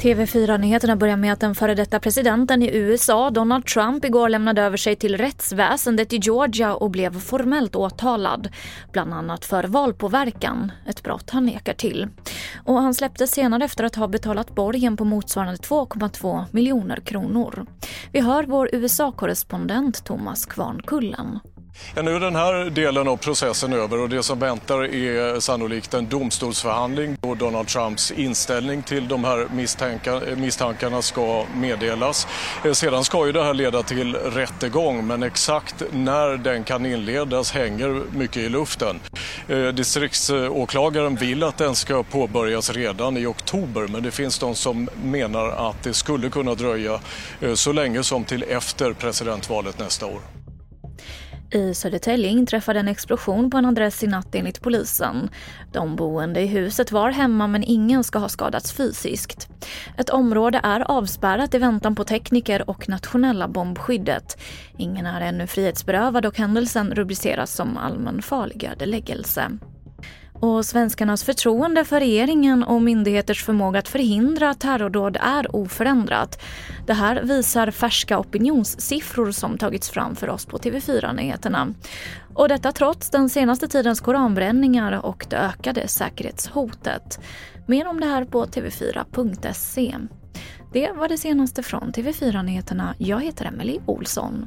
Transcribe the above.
TV4-nyheterna börjar med att den före detta presidenten i USA, Donald Trump, igår lämnade över sig till rättsväsendet i Georgia och blev formellt åtalad. Bland annat för valpåverkan, ett brott han nekar till. Och han släpptes senare efter att ha betalat borgen på motsvarande 2,2 miljoner kronor. Vi hör vår USA-korrespondent Thomas Kvarnkullen. Ja, nu är den här delen av processen över och det som väntar är sannolikt en domstolsförhandling då Donald Trumps inställning till de här misstankarna ska meddelas. Eh, sedan ska ju det här leda till rättegång men exakt när den kan inledas hänger mycket i luften. Eh, distriktsåklagaren vill att den ska påbörjas redan i oktober men det finns de som menar att det skulle kunna dröja eh, så länge som till efter presidentvalet nästa år. I Södertälje inträffade en explosion på en adress i natt enligt polisen. De boende i huset var hemma men ingen ska ha skadats fysiskt. Ett område är avspärrat i väntan på tekniker och nationella bombskyddet. Ingen är ännu frihetsberövad och händelsen rubriceras som allmänfarlig ödeläggelse. Och svenskarnas förtroende för regeringen och myndigheters förmåga att förhindra terrordåd är oförändrat. Det här visar färska opinionssiffror som tagits fram för oss på TV4 Nyheterna. Och detta trots den senaste tidens koranbränningar och det ökade säkerhetshotet. Mer om det här på tv4.se. Det var det senaste från TV4 Nyheterna. Jag heter Emily Olsson.